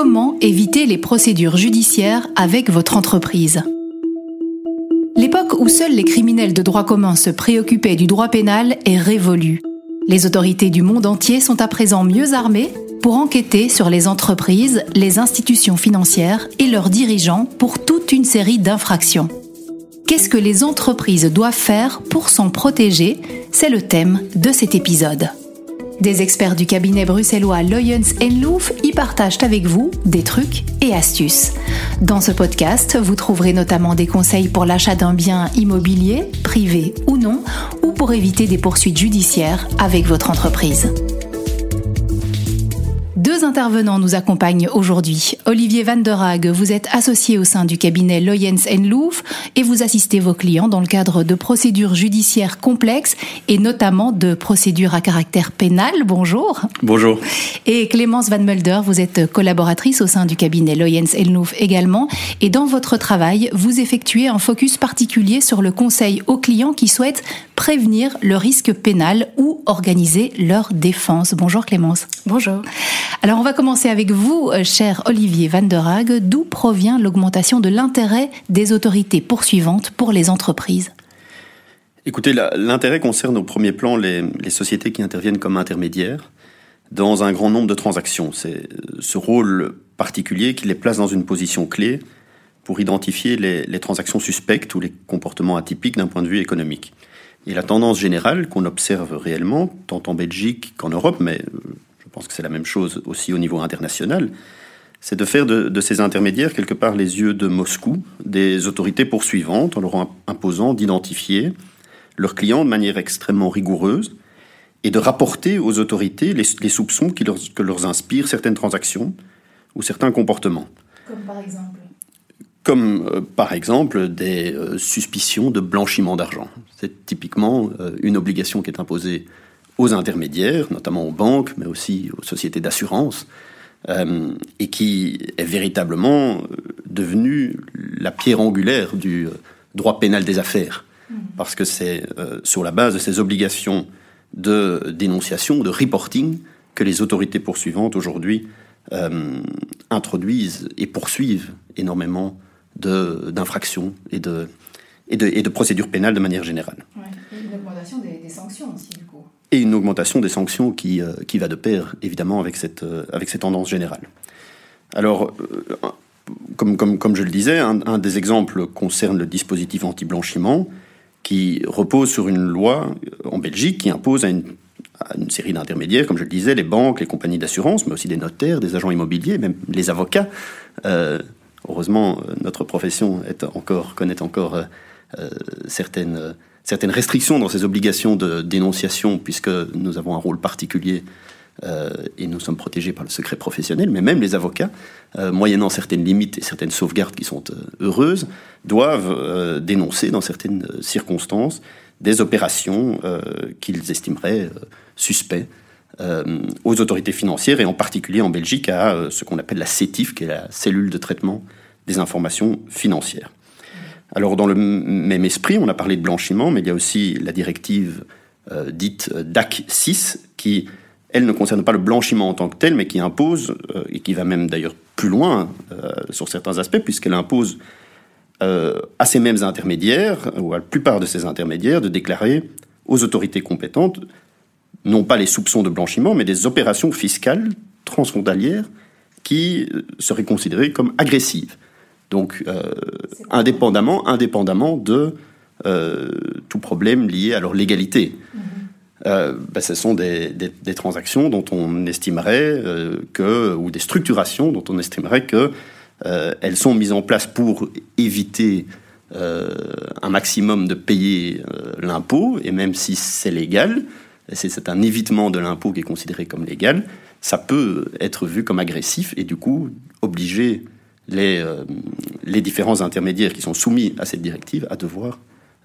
Comment éviter les procédures judiciaires avec votre entreprise L'époque où seuls les criminels de droit commun se préoccupaient du droit pénal est révolue. Les autorités du monde entier sont à présent mieux armées pour enquêter sur les entreprises, les institutions financières et leurs dirigeants pour toute une série d'infractions. Qu'est-ce que les entreprises doivent faire pour s'en protéger? C'est le thème de cet épisode. Des experts du cabinet bruxellois Loyens Louf y partagent avec vous des trucs et astuces. Dans ce podcast, vous trouverez notamment des conseils pour l'achat d'un bien immobilier, privé ou non, ou pour éviter des poursuites judiciaires avec votre entreprise. Deux intervenants nous accompagnent aujourd'hui. Olivier Van der Haag, vous êtes associé au sein du cabinet Loyens Louf et vous assistez vos clients dans le cadre de procédures judiciaires complexes et notamment de procédures à caractère pénal. Bonjour. Bonjour. Et Clémence Van Mulder, vous êtes collaboratrice au sein du cabinet Loyens Louf également et dans votre travail, vous effectuez un focus particulier sur le conseil aux clients qui souhaitent prévenir le risque pénal ou organiser leur défense. Bonjour Clémence. Bonjour. Alors on va commencer avec vous, euh, cher Olivier Van der Haag. D'où provient l'augmentation de l'intérêt des autorités poursuivantes pour les entreprises? Écoutez, l'intérêt concerne au premier plan les, sociétés qui interviennent comme intermédiaires dans un grand nombre de transactions. C'est ce rôle particulier qui les place dans une position clé pour identifier les, les transactions suspectes ou les comportements atypiques d'un point de vue économique. Et la tendance générale qu'on observe réellement, tant en Belgique qu'en Europe, mais euh, pense que c'est la même chose aussi au niveau international, c'est de faire de, ces intermédiaires quelque part les yeux de Moscou, des autorités poursuivantes, en leur imposant d'identifier leurs clients de manière extrêmement rigoureuse et de rapporter aux autorités les, soupçons qui leur, que leur inspirent certaines transactions ou certains comportements. Comme par exemple? Comme euh, par exemple des euh, suspicions de blanchiment d'argent. C'est typiquement euh, une obligation qui est imposée aux intermédiaires, notamment aux banques, mais aussi aux sociétés d'assurance, et qui est véritablement devenue la pierre angulaire du droit pénal des affaires. Mmh. Parce que c'est sur la base de ces obligations de dénonciation, de reporting, que les autorités poursuivantes aujourd'hui introduisent et poursuivent énormément d'infractions et de, et, de, et de procédures pénales de manière générale. Et une augmentation des, sanctions aussi, du coup. Et une augmentation des sanctions qui, euh, qui va de pair, évidemment, avec cette, euh, avec cette tendance générale. Alors, euh, comme, comme, comme je le disais, un, des exemples concerne le dispositif anti-blanchiment, qui repose sur une loi en Belgique qui impose à une, série d'intermédiaires, comme je le disais, les banques, les compagnies d'assurance, mais aussi des notaires, des agents immobiliers, même les avocats, Heureusement, notre profession est encore, connaît encore certaines, certaines restrictions dans ses obligations de dénonciation, puisque nous avons un rôle particulier et nous sommes protégés par le secret professionnel, mais même les avocats, moyennant certaines limites et certaines sauvegardes qui sont heureuses, doivent dénoncer dans certaines circonstances des opérations qu'ils estimeraient suspects aux autorités financières et en particulier en Belgique à ce qu'on appelle la CETIF, qui est la cellule de traitement des informations financières. Alors dans le même esprit, on a parlé de blanchiment, mais il y a aussi la directive euh, dite euh, DAC 6 qui, elle, ne concerne pas le blanchiment en tant que tel, mais qui impose, euh, et qui va même d'ailleurs plus loin sur certains aspects, puisqu'elle impose à ces mêmes intermédiaires, ou à la plupart de ces intermédiaires, de déclarer aux autorités compétentes, non pas les soupçons de blanchiment, mais des opérations fiscales transfrontalières qui seraient considérées comme agressives. Donc, euh, indépendamment, indépendamment de euh, tout problème lié à leur légalité. Mm-hmm. Euh, ben, ce sont des, transactions dont on estimerait que, ou des structurations dont on estimerait que elles sont mises en place pour éviter un maximum de payer l'impôt, et même si c'est légal, c'est un évitement de l'impôt qui est considéré comme légal, ça peut être vu comme agressif et du coup obliger les, euh, les différents intermédiaires qui sont soumis à cette directive à devoir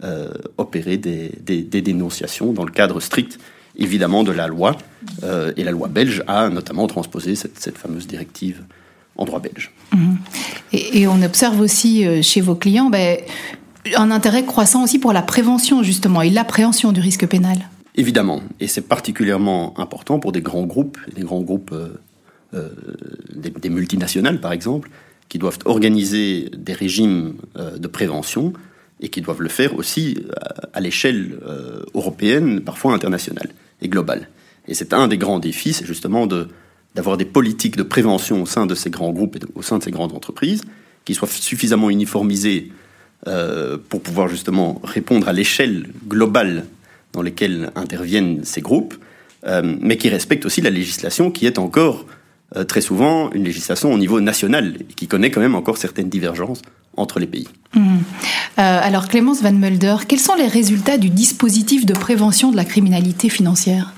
euh, opérer des, des, dénonciations dans le cadre strict, évidemment, de la loi. Euh, et la loi belge a notamment transposé cette, cette fameuse directive en droit belge. Mhm. Et, et, on observe aussi chez vos clients ben, un intérêt croissant aussi pour la prévention, justement, et l'appréhension du risque pénal. Évidemment, et c'est particulièrement important pour des grands groupes, des grands groupes des, multinationales, par exemple, qui doivent organiser des régimes de prévention et qui doivent le faire aussi à, l'échelle européenne, parfois internationale et globale. Et c'est un des grands défis, c'est justement d'avoir des politiques de prévention au sein de ces grands groupes et au sein de ces grandes entreprises qui soient suffisamment uniformisées euh, pour pouvoir justement répondre à l'échelle globale dans laquelle interviennent ces groupes, euh, mais qui respectent aussi la législation qui est encore euh, très souvent une législation au niveau national qui connaît quand même encore certaines divergences entre les pays. Mmh. alors Clémence Van Mulder, quels sont les résultats du dispositif de prévention de la criminalité financière?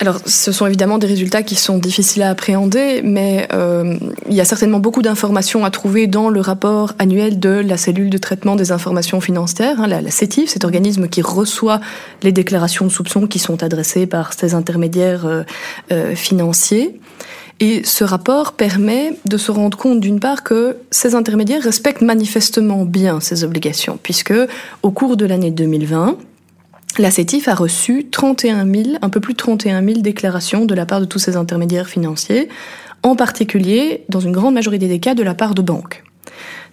Alors, ce sont évidemment des résultats qui sont difficiles à appréhender, mais euh, il y a certainement beaucoup d'informations à trouver dans le rapport annuel de la cellule de traitement des informations financières, hein, la, CETIF, cet organisme qui reçoit les déclarations de soupçons qui sont adressées par ces intermédiaires euh, euh, financiers. Et ce rapport permet de se rendre compte d'une part que ces intermédiaires respectent manifestement bien ces obligations, puisque au cours de l'année 2020, la CETIF a reçu 31 000, un peu plus de 31 000 déclarations de la part de tous ces intermédiaires financiers, en particulier, dans une grande majorité des cas, de la part de banques.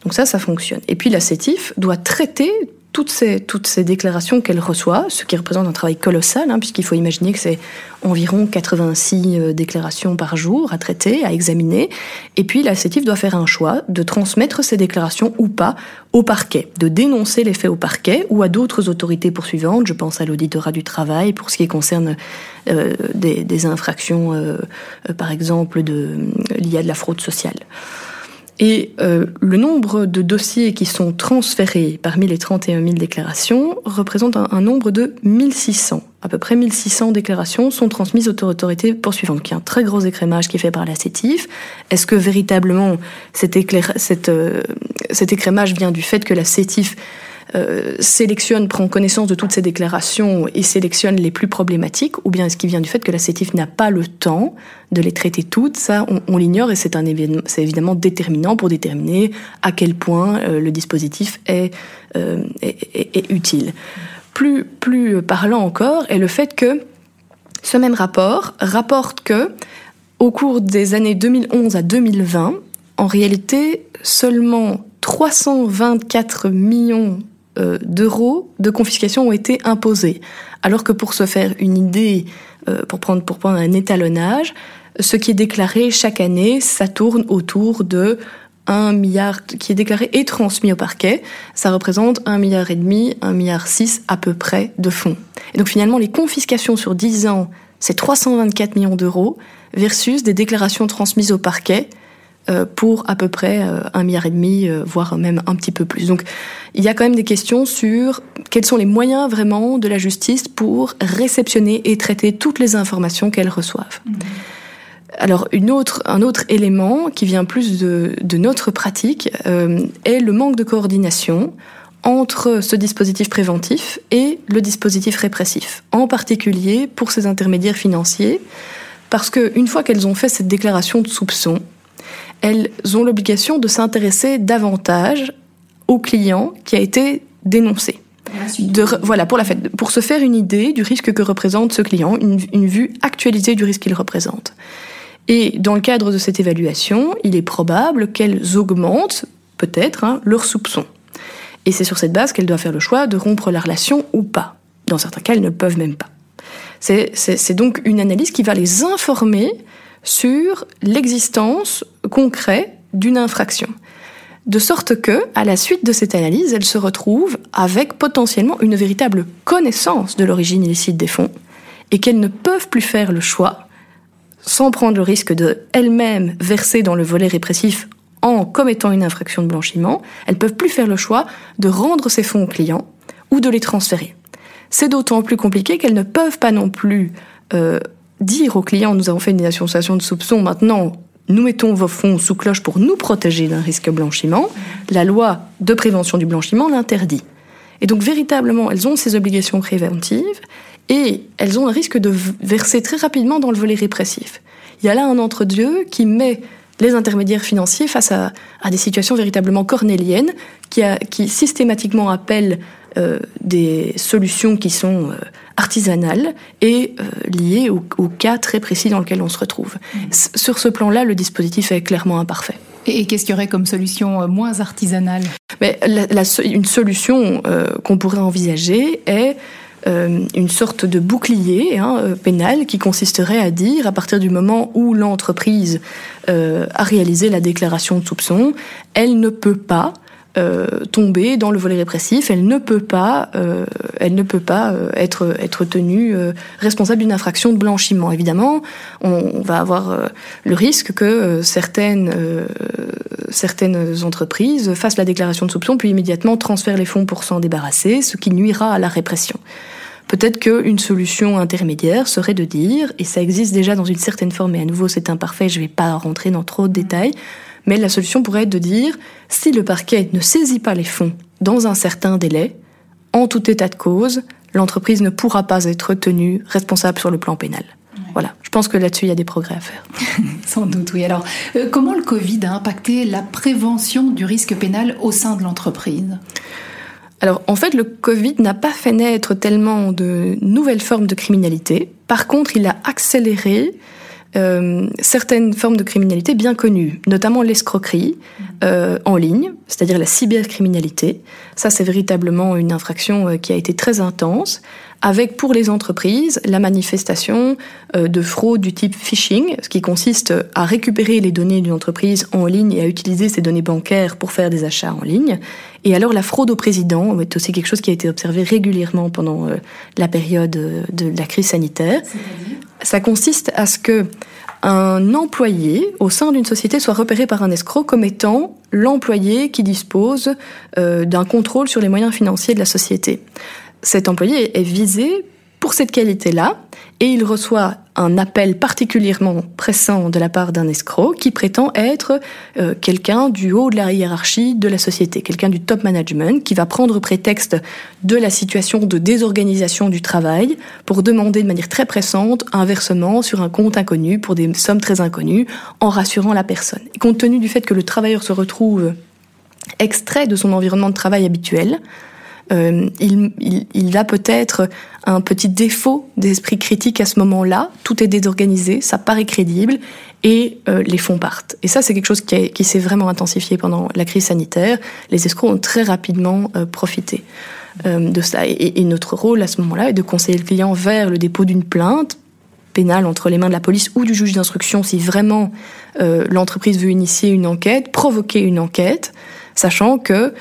Donc ça, ça fonctionne. Et puis la CETIF doit traiter toutes ces, déclarations qu'elle reçoit, ce qui représente un travail colossal, hein, puisqu'il faut imaginer que c'est environ 86 euh, déclarations par jour à traiter, à examiner, et puis la CETIF doit faire un choix de transmettre ces déclarations ou pas au parquet, de dénoncer les faits au parquet ou à d'autres autorités poursuivantes, je pense à l'auditorat du travail pour ce qui concerne euh, des, infractions, euh, par exemple, de, liées à de la fraude sociale. Et euh, le nombre de dossiers qui sont transférés parmi les 31 000 déclarations représente un, nombre de 1600. À peu près 1600 déclarations sont transmises aux autorités poursuivantes. Y a un très gros écrémage qui est fait par la CETIF. Est-ce que véritablement cet, euh, cet écrémage vient du fait que la CETIF euh, sélectionne, prend connaissance de toutes ces déclarations et sélectionne les plus problématiques, ou bien est-ce qu'il vient du fait que la CETIF n'a pas le temps de les traiter toutes Ça, on, l'ignore et c'est un c'est évidemment déterminant pour déterminer à quel point euh, le dispositif est, euh, est, est, utile. Plus, plus parlant encore est le fait que ce même rapport rapporte que au cours des années 2011 à 2020, en réalité, seulement 324 millions euh, d'euros de confiscation ont été imposés. Alors que pour se faire une idée, euh, pour prendre pour prendre un étalonnage, ce qui est déclaré chaque année, ça tourne autour de 1 milliard qui est déclaré et transmis au parquet. Ça représente un milliard et demi, milliard 6 à peu près de fonds. Et donc finalement, les confiscations sur 10 ans, c'est 324 millions d'euros versus des déclarations transmises au parquet pour à peu près euh, un milliard et demi, euh, voire même un petit peu plus. Donc il y a quand même des questions sur quels sont les moyens vraiment de la justice pour réceptionner et traiter toutes les informations qu'elles reçoivent. Mmh. Alors une autre, un autre élément qui vient plus de, de notre pratique est le manque de coordination entre ce dispositif préventif et le dispositif répressif, en particulier pour ces intermédiaires financiers, parce qu'une fois qu'elles ont fait cette déclaration de soupçon, elles ont l'obligation de s'intéresser davantage au client qui a été dénoncé. De, voilà, pour la fête, pour se faire une idée du risque que représente ce client, une, vue actualisée du risque qu'il représente. Et dans le cadre de cette évaluation, il est probable qu'elles augmentent peut-être hein, leurs soupçons. Et c'est sur cette base qu'elles doivent faire le choix de rompre la relation ou pas. Dans certains cas, elles ne peuvent même pas. C'est donc une analyse qui va les informer sur l'existence concrète d'une infraction. De sorte que, à la suite de cette analyse, elles se retrouvent avec potentiellement une véritable connaissance de l'origine illicite des fonds et qu'elles ne peuvent plus faire le choix, sans prendre le risque de elles-mêmes verser dans le volet répressif en commettant une infraction de blanchiment, elles peuvent plus faire le choix de rendre ces fonds aux clients ou de les transférer. C'est d'autant plus compliqué qu'elles ne peuvent pas non plus euh, dire aux clients, nous avons fait une association de soupçons, maintenant, nous mettons vos fonds sous cloche pour nous protéger d'un risque blanchiment, la loi de prévention du blanchiment l'interdit. Et donc, véritablement, elles ont ces obligations préventives et elles ont un risque de verser très rapidement dans le volet répressif. Il y a là un entre-deux qui met les intermédiaires financiers face à, des situations véritablement cornéliennes qui, qui systématiquement appellent des solutions qui sont artisanales et liées au, cas très précis dans lequel on se retrouve. Mmh. Sur ce plan-là, le dispositif est clairement imparfait. Et, qu'est-ce qu'il y aurait comme solution moins artisanale? Mais Une solution qu'on pourrait envisager est euh, une sorte de bouclier hein, euh, pénal qui consisterait à dire, à partir du moment où l'entreprise euh, a réalisé la déclaration de soupçon, elle ne peut pas euh, tomber dans le volet répressif, elle ne peut pas, euh, elle ne peut pas euh, être être tenue responsable d'une infraction de blanchiment. Évidemment, on, va avoir le risque que certaines certaines entreprises fassent la déclaration de soupçon puis immédiatement transfèrent les fonds pour s'en débarrasser, ce qui nuira à la répression. Peut-être qu'une solution intermédiaire serait de dire, et ça existe déjà dans une certaine forme, et à nouveau c'est imparfait, je ne vais pas rentrer dans trop de détails, mais la solution pourrait être de dire, si le parquet ne saisit pas les fonds dans un certain délai, en tout état de cause, l'entreprise ne pourra pas être tenue responsable sur le plan pénal. Voilà, je pense que là-dessus, il y a des progrès à faire. Sans doute, oui. Alors, euh, comment le Covid a impacté la prévention du risque pénal au sein de l'entreprise? Alors en fait, le Covid n'a pas fait naître tellement de nouvelles formes de criminalité. Par contre, il a accéléré euh, certaines formes de criminalité bien connues, notamment l'escroquerie euh, en ligne, c'est-à-dire la cybercriminalité. Ça, c'est véritablement une infraction euh, qui a été très intense, avec pour les entreprises la manifestation de fraude du type phishing, ce qui consiste à récupérer les données d'une entreprise en ligne et à utiliser ces données bancaires pour faire des achats en ligne. Et alors la fraude au président est aussi quelque chose qui a été observé régulièrement pendant la période de la crise sanitaire. Ça consiste à ce que un employé au sein d'une société soit repéré par un escroc comme étant l'employé qui dispose euh, d'un contrôle sur les moyens financiers de la société. Cet employé est visé pour cette qualité-là, et il reçoit un appel particulièrement pressant de la part d'un escroc qui prétend être euh, quelqu'un du haut de la hiérarchie de la société, quelqu'un du top management qui va prendre prétexte de la situation de désorganisation du travail pour demander de manière très pressante un versement sur un compte inconnu pour des sommes très inconnues en rassurant la personne. Compte tenu du fait que le travailleur se retrouve extrait de son environnement de travail habituel, euh, il, il, a peut-être un petit défaut d'esprit critique à ce moment-là. Tout est désorganisé, ça paraît crédible et euh, les fonds partent. Et ça, c'est quelque chose qui, qui s'est vraiment intensifié pendant la crise sanitaire. Les escrocs ont très rapidement euh, profité de ça. Et, et, notre rôle à ce moment-là est de conseiller le client vers le dépôt d'une plainte pénale entre les mains de la police ou du juge d'instruction si vraiment l'entreprise veut initier une enquête, provoquer une enquête, sachant que euh,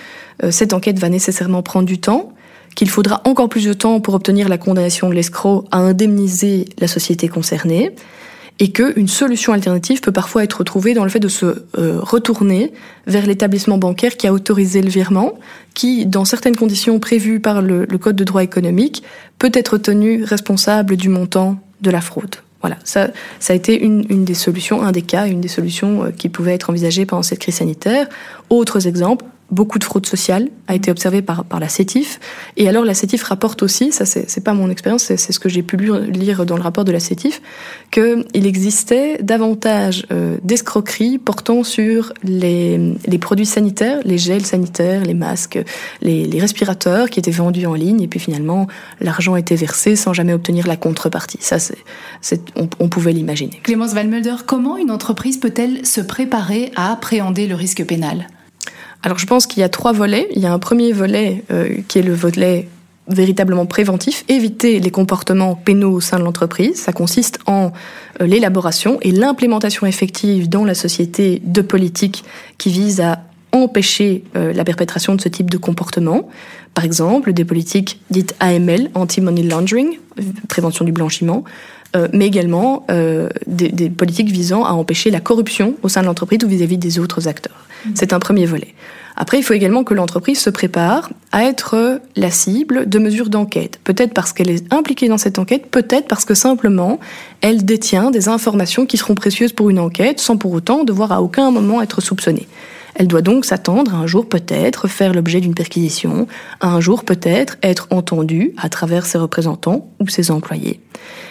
cette enquête va nécessairement prendre du temps, qu'il faudra encore plus de temps pour obtenir la condamnation de l'escroc à indemniser la société concernée, et qu'une solution alternative peut parfois être trouvée dans le fait de se euh, retourner vers l'établissement bancaire qui a autorisé le virement, qui, dans certaines conditions prévues par le, Code de droit économique, peut être tenu responsable du montant de la fraude. Voilà, ça, ça a été une, une des solutions, un des cas, une des solutions euh, qui pouvaient être envisagées pendant cette crise sanitaire. Autres exemples, beaucoup de fraude sociale a été observée par, par la CETIF. Et alors la CETIF rapporte aussi, ça c'est pas mon expérience, c'est ce que j'ai pu lire dans le rapport de la CETIF, qu'il existait davantage euh, d'escroqueries portant sur les, les, produits sanitaires, les gels sanitaires, les masques, les, respirateurs qui étaient vendus en ligne et puis finalement l'argent était versé sans jamais obtenir la contrepartie. Ça, c'est, on, pouvait l'imaginer. Clémence Valmulder, comment une entreprise peut-elle se préparer à appréhender le risque pénal? Alors je pense qu'il y a trois volets. Il y a un premier volet euh, qui est le volet véritablement préventif, éviter les comportements pénaux au sein de l'entreprise. Ça consiste en euh, l'élaboration et l'implémentation effective dans la société de politiques qui visent à empêcher euh, la perpétration de ce type de comportement. Par exemple, des politiques dites AML, anti-money laundering, prévention du blanchiment, mais également des, des, politiques visant à empêcher la corruption au sein de l'entreprise ou vis-à-vis des autres acteurs. C'est un premier volet. Après, il faut également que l'entreprise se prépare à être la cible de mesures d'enquête. Peut-être parce qu'elle est impliquée dans cette enquête, peut-être parce que simplement elle détient des informations qui seront précieuses pour une enquête sans pour autant devoir à aucun moment être soupçonnée. Elle doit donc s'attendre à un jour peut-être faire l'objet d'une perquisition, à un jour peut-être être entendue à travers ses représentants ou ses employés.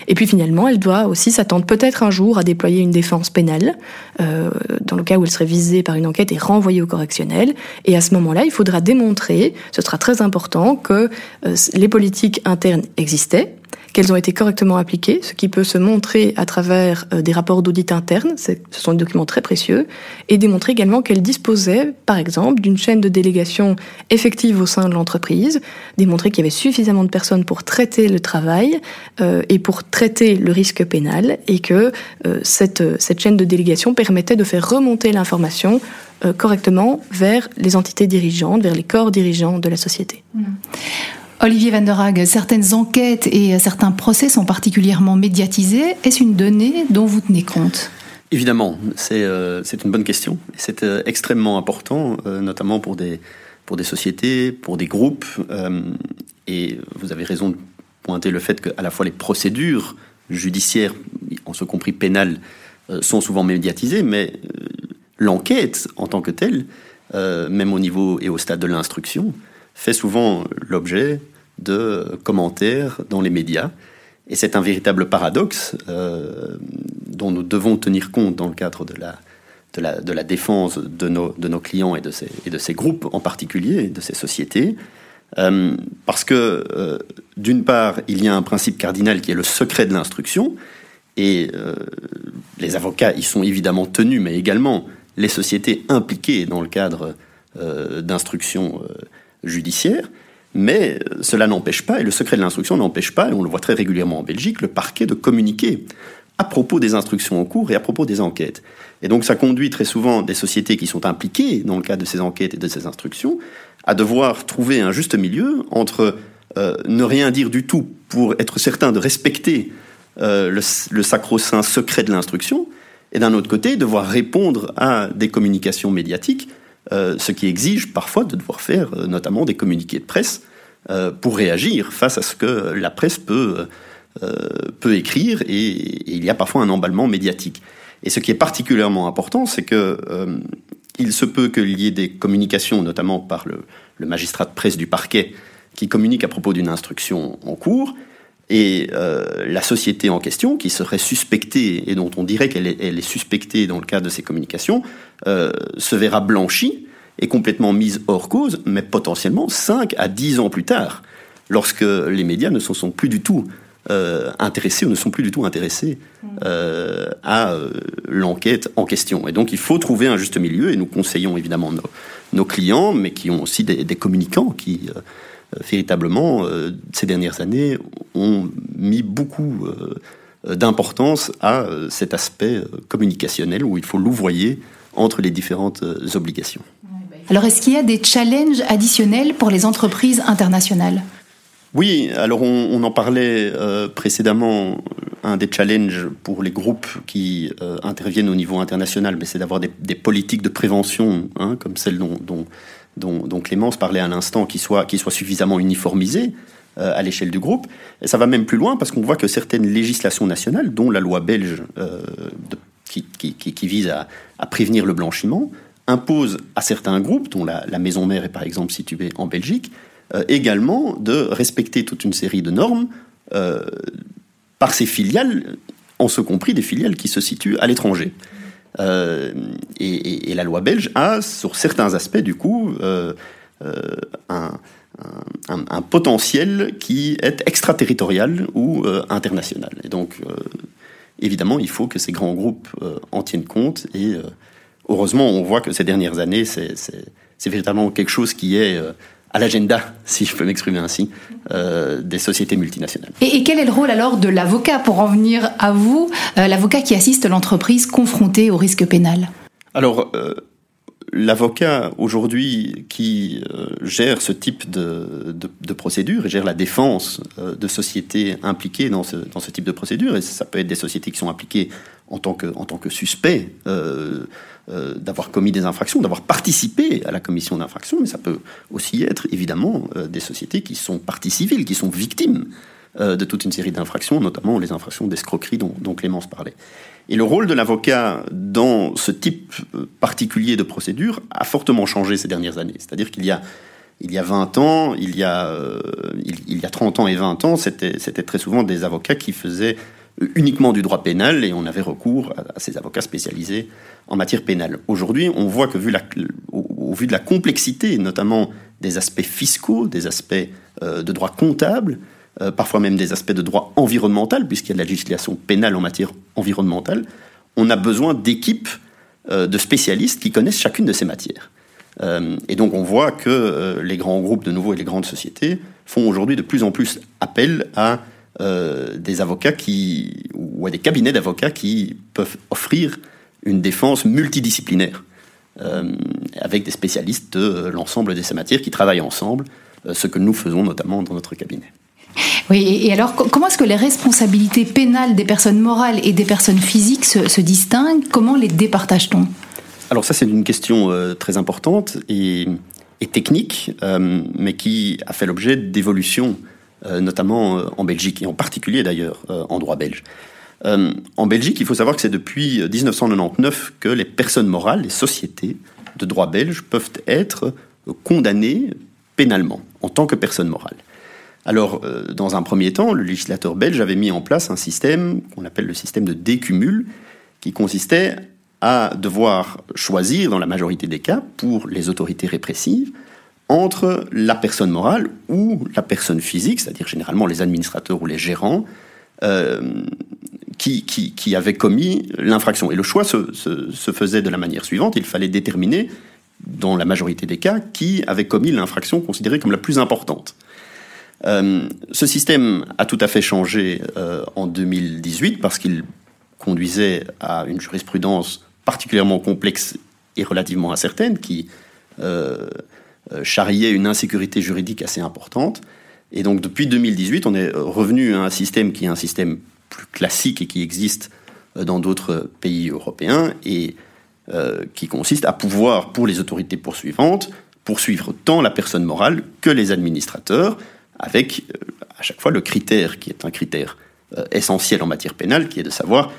Et puis finalement, elle doit aussi s'attendre peut-être un jour à déployer une défense pénale, euh, dans le cas où elle serait visée par une enquête et renvoyée au correctionnel. Et à ce moment-là, il faudra démontrer, ce sera très important, que euh, les politiques internes existaient, qu'elles ont été correctement appliquées, ce qui peut se montrer à travers euh, des rapports d'audit interne, ce sont des documents très précieux, et démontrer également qu'elles disposaient, par exemple, d'une chaîne de délégation effective au sein de l'entreprise, démontrer qu'il y avait suffisamment de personnes pour traiter le travail euh, et pour traiter le risque pénal, et que euh, cette, cette chaîne de délégation permettait de faire remonter l'information correctement vers les entités dirigeantes, vers les corps dirigeants de la société. Mmh. Olivier Van der Haag, certaines enquêtes et certains procès sont particulièrement médiatisés. Est-ce une donnée dont vous tenez compte? Évidemment, c'est euh, une bonne question. C'est euh, extrêmement important, euh, notamment pour des, pour des sociétés, pour des groupes. et vous avez raison de pointer le fait qu'à la fois les procédures judiciaires, en ce compris pénales, sont souvent médiatisées, mais l'enquête en tant que telle, même au niveau et au stade de l'instruction, fait souvent l'objet de commentaires dans les médias. Et c'est un véritable paradoxe euh, dont nous devons tenir compte dans le cadre de la, défense de nos, clients et de, ces, et de ces groupes en particulier, de ces sociétés. Euh, parce que, euh, d'une part, il y a un principe cardinal qui est le secret de l'instruction, et les avocats y sont évidemment tenus, mais également les sociétés impliquées dans le cadre d'instruction judiciaire, mais cela n'empêche pas, et le secret de l'instruction n'empêche pas, et on le voit très régulièrement en Belgique, le parquet de communiquer à propos des instructions en cours et à propos des enquêtes. Et donc ça conduit très souvent des sociétés qui sont impliquées dans le cadre de ces enquêtes et de ces instructions à devoir trouver un juste milieu entre euh, ne rien dire du tout pour être certain de respecter euh, le, sacro-saint secret de l'instruction, et d'un autre côté devoir répondre à des communications médiatiques euh, ce qui exige parfois de devoir faire euh, notamment des communiqués de presse euh, pour réagir face à ce que la presse peut, peut écrire et, il y a parfois un emballement médiatique. Et ce qui est particulièrement important, c'est que il se peut qu'il y ait des communications, notamment par le, le, magistrat de presse du parquet, qui communique à propos d'une instruction en cours, et euh, la société en question, qui serait suspectée et dont on dirait qu'elle est, suspectée dans le cadre de ces communications, euh, se verra blanchie et complètement mise hors cause, mais potentiellement 5 à 10 ans plus tard, lorsque les médias ne sont, sont plus du tout euh, intéressés ou ne sont plus du tout intéressés euh, à euh, l'enquête en question. Et donc il faut trouver un juste milieu, et nous conseillons évidemment nos, nos clients, mais qui ont aussi des, des communicants qui euh, véritablement, euh, ces dernières années, ont mis beaucoup euh, d'importance à euh, cet aspect communicationnel où il faut louvoyer entre les différentes obligations. Alors, est-ce qu'il y a des challenges additionnels pour les entreprises internationales? Oui, alors on, en parlait précédemment. Un des challenges pour les groupes qui interviennent au niveau international, mais c'est d'avoir des, politiques de prévention, hein, comme celle dont, dont dont, Clémence parlait à l'instant, qui soit, suffisamment uniformisé euh, à l'échelle du groupe. Et ça va même plus loin parce qu'on voit que certaines législations nationales, dont la loi belge euh, qui, vise à, prévenir le blanchiment, imposent à certains groupes, dont la, maison mère est par exemple située en Belgique, euh, également de respecter toute une série de normes par ses filiales, en ce compris des filiales qui se situent à l'étranger. Et, la loi belge a, sur certains aspects, du coup, euh, euh, un, potentiel qui est extraterritorial ou international. Et donc, évidemment, il faut que ces grands groupes en tiennent compte. Et heureusement, on voit que ces dernières années, c'est véritablement quelque chose qui est à l'agenda, si je peux m'exprimer ainsi, euh, des sociétés multinationales. Et, quel est le rôle alors de l'avocat? Pour en venir à vous, euh, l'avocat qui assiste l'entreprise confrontée au risque pénal Alors, euh, l'avocat aujourd'hui qui gère ce type de, de, procédure et gère la défense de sociétés impliquées dans ce, dans ce type de procédure, et ça peut être des sociétés qui sont impliquées en tant que, en tant que suspect euh, euh, d'avoir commis des infractions, d'avoir participé à la commission d'infractions, mais ça peut aussi être évidemment euh, des sociétés qui sont parties civiles, qui sont victimes de toute une série d'infractions, notamment les infractions d'escroquerie dont, dont Clémence parlait. Et le rôle de l'avocat dans ce type particulier de procédure a fortement changé ces dernières années. C'est-à-dire qu'il y a il y a 20 ans, il y a, euh, il, y a 30 ans et 20 ans, c'était très souvent des avocats qui faisaient uniquement du droit pénal et on avait recours à, ces avocats spécialisés en matière pénale. Aujourd'hui, on voit que vu la, au, vu de la complexité, notamment des aspects fiscaux, des aspects euh, de droit comptable, euh, parfois même des aspects de droit environnemental, puisqu'il y a de la législation pénale en matière environnementale, on a besoin d'équipes de spécialistes qui connaissent chacune de ces matières. Euh, et donc on voit que euh, les grands groupes de nouveau et les grandes sociétés font aujourd'hui de plus en plus appel à euh, des avocats qui, ou à des cabinets d'avocats qui peuvent offrir une défense multidisciplinaire, avec des spécialistes de l'ensemble de ces matières qui travaillent ensemble, ce que nous faisons notamment dans notre cabinet. Oui, et alors comment est-ce que les responsabilités pénales des personnes morales et des personnes physiques se, distinguent? Comment les départage-t-on? Alors ça, c'est une question euh, très importante et, technique, euh, mais qui a fait l'objet d'évolutions, euh, notamment en Belgique, et en particulier d'ailleurs en droit belge. en Belgique, il faut savoir que c'est depuis 1999 que les personnes morales, les sociétés de droit belge peuvent être condamnées pénalement en tant que personnes morales. Alors, dans un premier temps, le législateur belge avait mis en place un système qu'on appelle le système de décumul, qui consistait à devoir choisir, dans la majorité des cas, pour les autorités répressives, entre la personne morale ou la personne physique, c'est-à-dire généralement les administrateurs ou les gérants, euh, qui, qui, avaient commis l'infraction. Et le choix se, se, faisait de la manière suivante, il fallait déterminer, dans la majorité des cas, qui avait commis l'infraction considérée comme la plus importante. Euh, ce système a tout à fait changé euh, en 2018 parce qu'il conduisait à une jurisprudence particulièrement complexe et relativement incertaine, qui euh, charriait une insécurité juridique assez importante. Et donc depuis 2018, on est revenu à un système qui est un système plus classique et qui existe dans d'autres pays européens et qui consiste à pouvoir, pour les autorités poursuivantes, poursuivre tant la personne morale que les administrateurs, avec à chaque fois le critère qui est un critère essentiel en matière pénale, qui est de savoir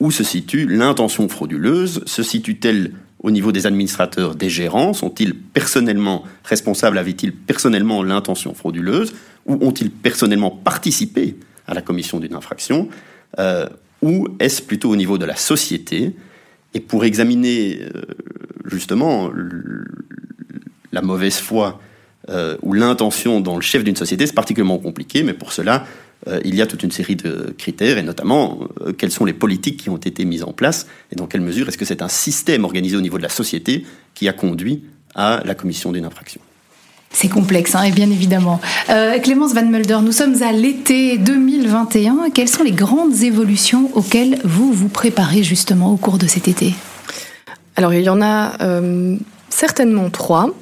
où se situe l'intention frauduleuse Se situe-t-elle au niveau des administrateurs, des gérants Sont-ils personnellement responsables Avaient-ils personnellement l'intention frauduleuse Ou ont-ils personnellement participé à la commission d'une infraction euh, Ou est-ce plutôt au niveau de la société? Et pour examiner euh, justement la mauvaise foi euh, ou l'intention dans le chef d'une société, c'est particulièrement compliqué, mais pour cela, euh, il y a toute une série de critères, et notamment euh, quelles sont les politiques qui ont été mises en place, et dans quelle mesure est-ce que c'est un système organisé au niveau de la société qui a conduit à la commission d'une infraction. C'est complexe, hein, et bien évidemment. Euh, Clémence Van Mulder, nous sommes à l'été 2021. Quelles sont les grandes évolutions auxquelles vous vous préparez justement au cours de cet été? Alors, il y en a certainement trois.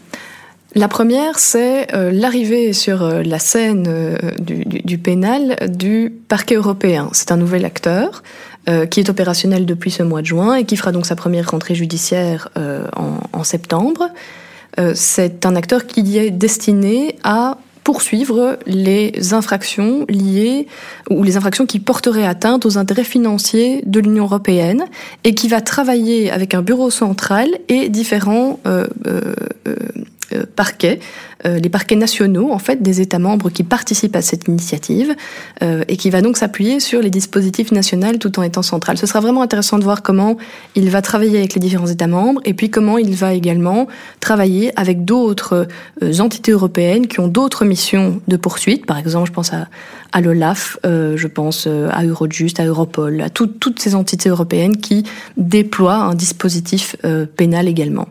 La première, c'est euh, l'arrivée sur euh, la scène euh, du, pénal du parquet européen. C'est un nouvel acteur qui est opérationnel depuis ce mois de juin et qui fera donc sa première rentrée judiciaire en, septembre. c'est un acteur qui est destiné à poursuivre les infractions liées ou les infractions qui porteraient atteinte aux intérêts financiers de l'Union européenne et qui va travailler avec un bureau central et différents euh, parquets, euh, les parquets nationaux en fait des États membres qui participent à cette initiative euh, et qui va donc s'appuyer sur les dispositifs nationaux tout en étant central. Ce sera vraiment intéressant de voir comment il va travailler avec les différents États membres et puis comment il va également travailler avec d'autres entités européennes qui ont d'autres missions de poursuite. Par exemple, je pense à, à l'OLAF, je pense à Eurojust, à Europol, à toutes ces entités européennes qui déploient un dispositif pénal également.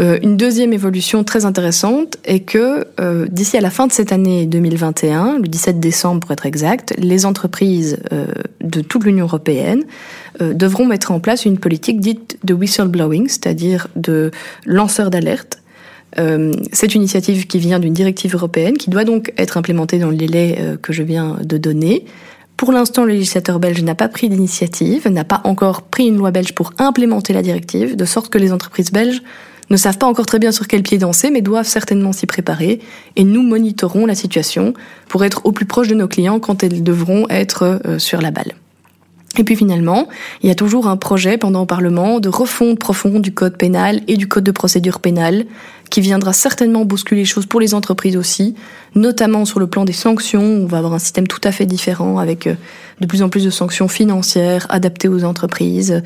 Euh, une deuxième évolution très intéressante est que euh, d'ici à la fin de cette année 2021, le 17 décembre pour être exact, les entreprises euh, de toute l'Union européenne devront mettre en place une politique dite de whistleblowing, c'est-à-dire de lanceur d'alerte. C'est une initiative qui vient d'une directive européenne qui doit donc être implémentée dans le délai que je viens de donner Pour l'instant, le législateur belge n'a pas pris d'initiative, n'a pas encore pris une loi belge pour implémenter la directive, de sorte que les entreprises belges ne savent pas encore très bien sur quel pied danser, mais doivent certainement s'y préparer. Et nous monitorons la situation pour être au plus proche de nos clients quand elles devront être euh, sur la balle. Et puis finalement, il y a toujours un projet pendant le Parlement de refonte profonde du code pénal et du code de procédure pénale qui viendra certainement bousculer les choses pour les entreprises aussi, notamment sur le plan des sanctions. On va avoir un système tout à fait différent avec euh, de plus en plus de sanctions financières adaptées aux entreprises,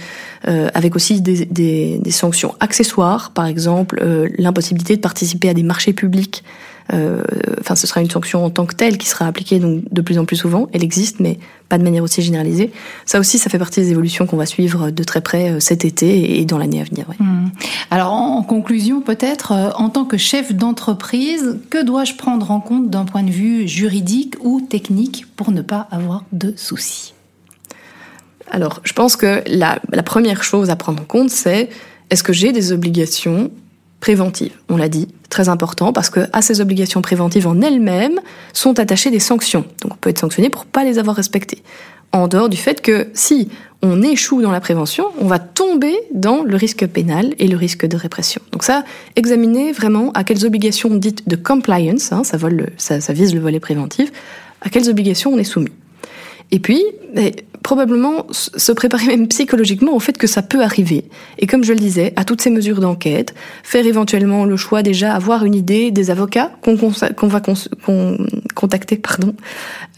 euh, avec aussi des, sanctions accessoires, par exemple euh, l'impossibilité de participer à des marchés publics enfin, ce sera une sanction en tant que telle qui sera appliquée donc de plus en plus souvent. Elle existe, mais pas de manière aussi généralisée. Ça aussi, ça fait partie des évolutions qu'on va suivre de très près euh, cet été et dans l'année à venir. Mmh. Alors, en conclusion, peut-être, euh, en tant que chef d'entreprise, que dois-je prendre en compte d'un point de vue juridique ou technique pour ne pas avoir de soucis? Alors, je pense que la, la première chose à prendre en compte, c'est est-ce que j'ai des obligations préventive. On l'a dit, très important, parce que à ces obligations préventives en elles-mêmes sont attachées des sanctions. Donc on peut être sanctionné pour pas les avoir respectées. En dehors du fait que si on échoue dans la prévention, on va tomber dans le risque pénal et le risque de répression. Donc ça, examiner vraiment à quelles obligations dites de compliance, hein, ça, ça, ça vise le volet préventif, à quelles obligations on est soumis. Et puis, probablement se préparer même psychologiquement au fait que ça peut arriver. Et comme je le disais, à toutes ces mesures d'enquête, faire éventuellement le choix déjà, avoir une idée des avocats qu'on va contacter, pardon,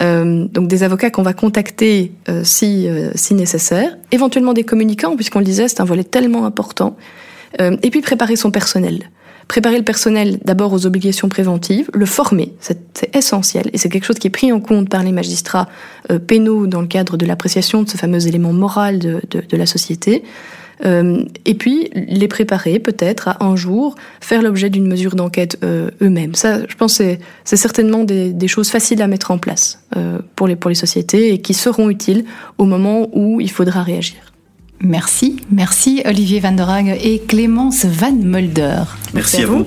euh, donc des avocats qu'on va contacter euh, si, euh, si nécessaire, éventuellement des communicants, puisqu'on le disait, c'est un volet tellement important, et puis préparer son personnel préparer le personnel d'abord aux obligations préventives, le former, c'est essentiel, et c'est quelque chose qui est pris en compte par les magistrats euh, pénaux dans le cadre de l'appréciation de ce fameux élément moral de, la société. Euh, et puis les préparer peut-être à un jour faire l'objet d'une mesure d'enquête euh, eux-mêmes. Ça, je pense, c'est certainement des, des, choses faciles à mettre en place pour les pour les sociétés et qui seront utiles au moment où il faudra réagir. Merci, merci Olivier Van der Hague et Clémence Van Mulder. Merci, à vous.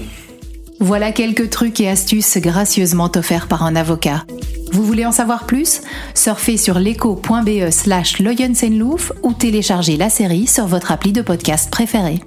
Voilà quelques trucs et astuces gracieusement offerts par un avocat. Vous voulez en savoir plus? Surfez sur leco.be slash ou téléchargez la série sur votre appli de podcast préféré.